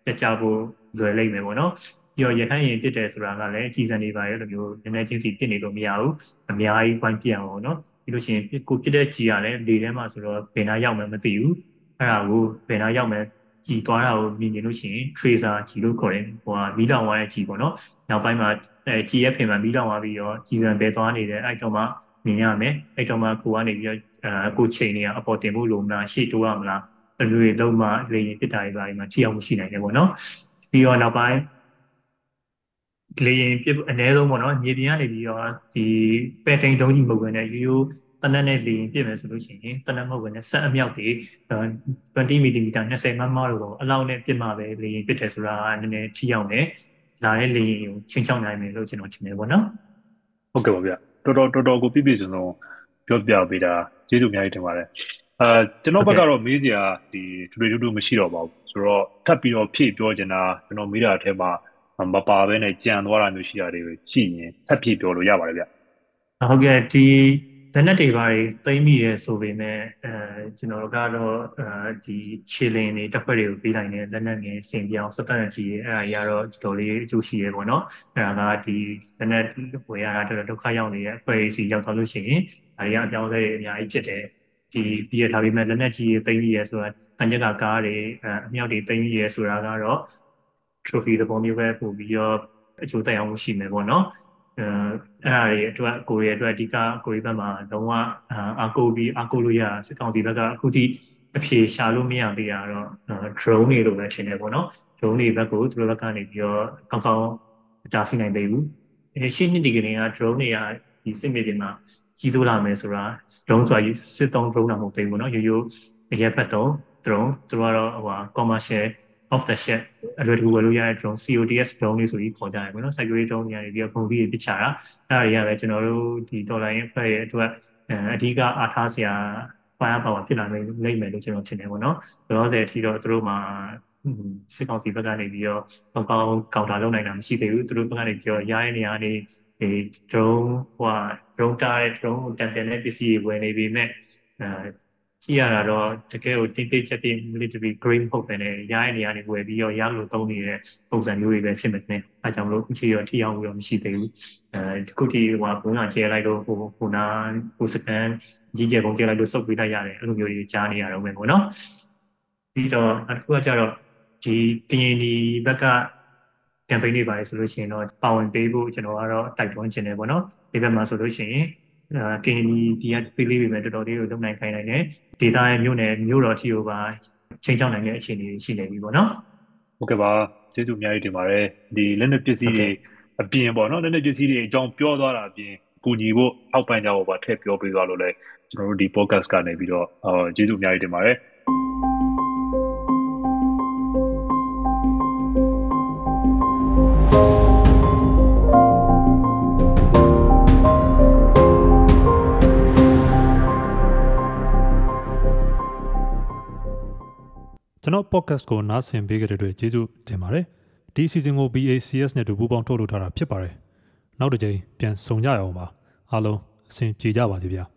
B: ပြကြဖို့လွယ်လိမ့်မယ်ပေါ့နော်ပြီးတော့ရဟတ်ရင်ပြစ်တယ်ဆိုတာကလည်းကြီးစံနေပါရဲ့လိုမျိုးနည်းနည်းချင်းစီပြစ်နေလို့မရဘူးအများကြီးပိုင်းပြအောင်ပေါ့နော် ပြီးလို့ရှိရင်ကိုပြစ်တဲ့ကြီးကလည်းလေထဲမှာဆိုတော့ဘယ်နာရောက်မှမသိဘူးအဲ့ဒါကိုဘယ်နာရောက်မှကြည်သွားတာကိုမြင်နေလို့ရှိရင် tracer ကြည်လို့ခေါ်တယ်ဟိုကမီးလောင်သွားတဲ့ကြည်ပေါ့နော်နောက်ပိုင်းမှာအဲကြည်ရဲ့ဖင်မှာမီးလောင်သွားပြီးတော့ကြည်စံပဲသွားနေတယ်အဲ့တော့မှမြင်ရမယ်အဲ့တော့မှကိုကနေပြီးတော့အဲကိုချိန်နေရအပေါ်တင်ဖို့လိုမလားရှေ့တိုးရမလားအဲ့လိုတွေလုံးမှလေရင်ပြစ်တာတွေပါဒီမှာထိအောင်မရှိနိုင်တယ်ပေါ့နော်ပြီးတော့နောက်ပိုင်း လေရင်ပြအ ਨੇ ဆုံးပေါ့နော်မြေပြင်ကနေပြီးတော့ဒီပဲတိန်တုံးကြီးမဟုတ်ဘဲနဲ့ရိုးရိုးတနက်နဲ့လေရင်ပြည့်မယ်ဆိုလို့ရှိရင်တနက်မဟုတ်ဘဲနဲ့ဆက်အမြောက်တွေ20 mm 20မမတို့တော့အလောက်နဲ့ပြစ်မှာပဲလေရင်ပြစ်တယ်ဆိုတာနည်းနည်းထိရောက်တယ်လာတဲ့လေရင်ကိုချင်းချောင်းနိုင်မယ်လို့ကျွန်တော်ထင်တယ်ပေါ့နော်
A: ဟုတ်ကဲ့ပါဗျတော်တော်တော်တော်ကိုပြည့်ပြည့်စုံစုံပြောပြပေးတာကျေးဇူးအများကြီးတင်ပါတယ်အဲကျွန်တော်ဘက်ကတော့မေးစရာဒီတူတူတူမရှိတော့ပါဘူးဆိုတော့ထပ်ပြီးတော့ဖြည့်ပြောချင်တာကျွန်တော်မေးတာအထက်မှာ မပါဘဲနဲ့ကြံသွားတာမျိုးရှိတာတွေရှိရင်ထပ်ဖြည့်ပြောလို့ရပါတယ်ဗျ
B: ဟုတ်ကဲ့ဒီတလက်နက်တွေပါတွေသိမ်းမိရဲဆိုပေမဲ့အဲကျွန်တော်တို့ကတော့အဲဒီခြေလင်းတွေတက်ဖွဲ့တွေကိုပေးလိုက်တဲ့လက်နက်ငယ်စင်ပြောင်းစက်တက်ကြီးအဲအရာတော့တော်တော်လေးအကျိုးရှိရဲပေါ့နော်အဲဒါကဒီလက်နက်ဝယ်ရတာတော်တော်ဒုက္ခရောက်နေတဲ့အဖွဲ့အစည်းရောက်သွားလို့ရှိရင်ဒါတွေကအပြောင်းလဲအများကြီးဖြစ်တယ်ဒီပြီးရထားပြီးမဲ့လက်နက်ကြီးတွေသိမ်းမိရဲဆိုတာတန်ကြက်ကကားတွေအမြောက်တွေသိမ်းမိရဲဆိုတာကတော့ trophy သဘောမျိုးပဲပို့ပြီးတော့အကျိုးသက်ရောက်မှုရှိမယ်ပေါ့နော်အဲအဲ့ဒါတွေအတွက်ကိုရီးယားအတွက်အဓိကကိုရီးယားဘက်မှာလုံးဝအာကိုပြီးအာကိုလို့ရစစ်ကောင်စီဘက်ကအခုထိအဖြေရှာလို့မရသေးတာတော့ drone တွေလို့ပဲထင်တယ်ပေါ့နော် drone တွေဘက်ကိုသူတို့ဘက်ကနေပြီးတော့ကောင်းကောင်းတားဆီးနိုင်သေးဘူးအဲရှင်းနှစ်ဒီကနေ့က drone တွေကဒီစစ်မြေပြင်မှာကြီးစိုးလာမယ်ဆိုတာ drone ဆိုတာစစ်တုံး drone တာမဟုတ်သေးဘူးပေါ့နော်ရိုးရိုးအရက်ဘက်တော့ drone သူတို့ကတော့ဟို commercial off the shelf အလွယ်တကူဝယ်လို့ရတဲ့ drone CODS drone လေးဆိုပြီးခေါ်ကြတယ်ပေါ့နော် security drone တွေကနေပြီးတော့ပုံပြီးပြချတာအဲ့ဒါတွေကလည်းကျွန်တော်တို့ဒီ dollar ရဲ့အဖွဲ့ရဲ့အတွက်အဓိကအားထားစရာ fire power ဖြစ်လာနိုင်လိမ့်မယ်လို့ကျွန်တော်ထင်တယ်ပေါ့နော်လောလောဆယ်အထိတော့သူတို့မှာစစ်ကောင်စီဘက်ကနေပြီးတော့ကောင်းကောင်းကောင်တာလုပ်နိုင်တာမရှိသေးဘူးသူတို့ဘက်ကနေပြီးတော့ရရဲ့နေရာနေဒီ drone ဟို drone တားတဲ့ drone ကိုတန်ပြန်တဲ့ပစ္စည်းတွေဝယ်နေပြီမဲ့အဲ ကြည့်ရတာတော့တကယ်ကိုတိတ်တိတ်ချက်ပြ military grade ဟုတ်ပဲねရရဲ့နေရာနေဝယ်ပြီးတော့ရလို့သုံးနေတဲ့ပုံစံမျိုးတွေပဲဖြစ်မယ်နဲ့အဲကြောင့်မလို့အခြေရောထိအောင်ပြီးတော့မရှိသေးဘူးအဲဒီခုထိဟိုဘုံကကျဲလိုက်လို့ဟိုဟိုနာဟိုစကန်ကြီးကျယ်ပုံကျဲလိုက်လို့စုပ်ပေးလိုက်ရတယ်အဲ့လိုမျိုးတွေကြားနေရတော့မယ်ပေါ့နော်ပြီးတော့အခုကကြတော့ဒီကရင်ဒီဘက်က campaign တွေပါတယ်ဆိုလို့ရှိရင်တော့ပါဝင်ပေးဖို့ကျွန်တော်ကတော့တိုက်တွန်းချင်တယ်ပေါ့နော်ဒီဘက်မှာဆိုလို့ရှိရင် ကင်ဒီဒီကသေးလေးတွေပဲတော်တော်လေးကိုလုပ်နိုင်ခိုင်းနိုင်တယ်ဒေတာရဲ့မြို့နယ်မြို့တော်ထီကိုပါချိန်ချောင်းနိုင်တဲ့အခြေအနေရှိနေပြီပေါ့နော်
A: ဟုတ်ကဲ့ပါကျေးဇူးအများကြီးတင်ပါတယ်ဒီလက်နက်ပစ္စည်းတွေအပြင်ပေါ့နော်လက်နက်ပစ္စည်းတွေအကြောင်းပြောသွားတာအပြင်ကူညီဖို့အောက်ပန်းကြဖို့ပါထည့်ပြောပေးသွားလို့လဲကျွန်တော်တို့ဒီ podcast ကနေပြီးတော့အာကျေးဇူးအများကြီးတင်ပါတယ် ကျွန်တော် podcast ကိုနားဆင်ပေးကြတဲ့အတွက်ကျေးဇူးတင်ပါတယ်ဒီ season ကို BACS နဲ့တူပူးပေါင်းထုတ်လုပ်ထားတာဖြစ်ပါတယ်နောက်တစ်ကြိမ်ပြန်ဆုံကြရအောင်ပါအားလုံးအဆင်ပြေကြပါစေဗျာ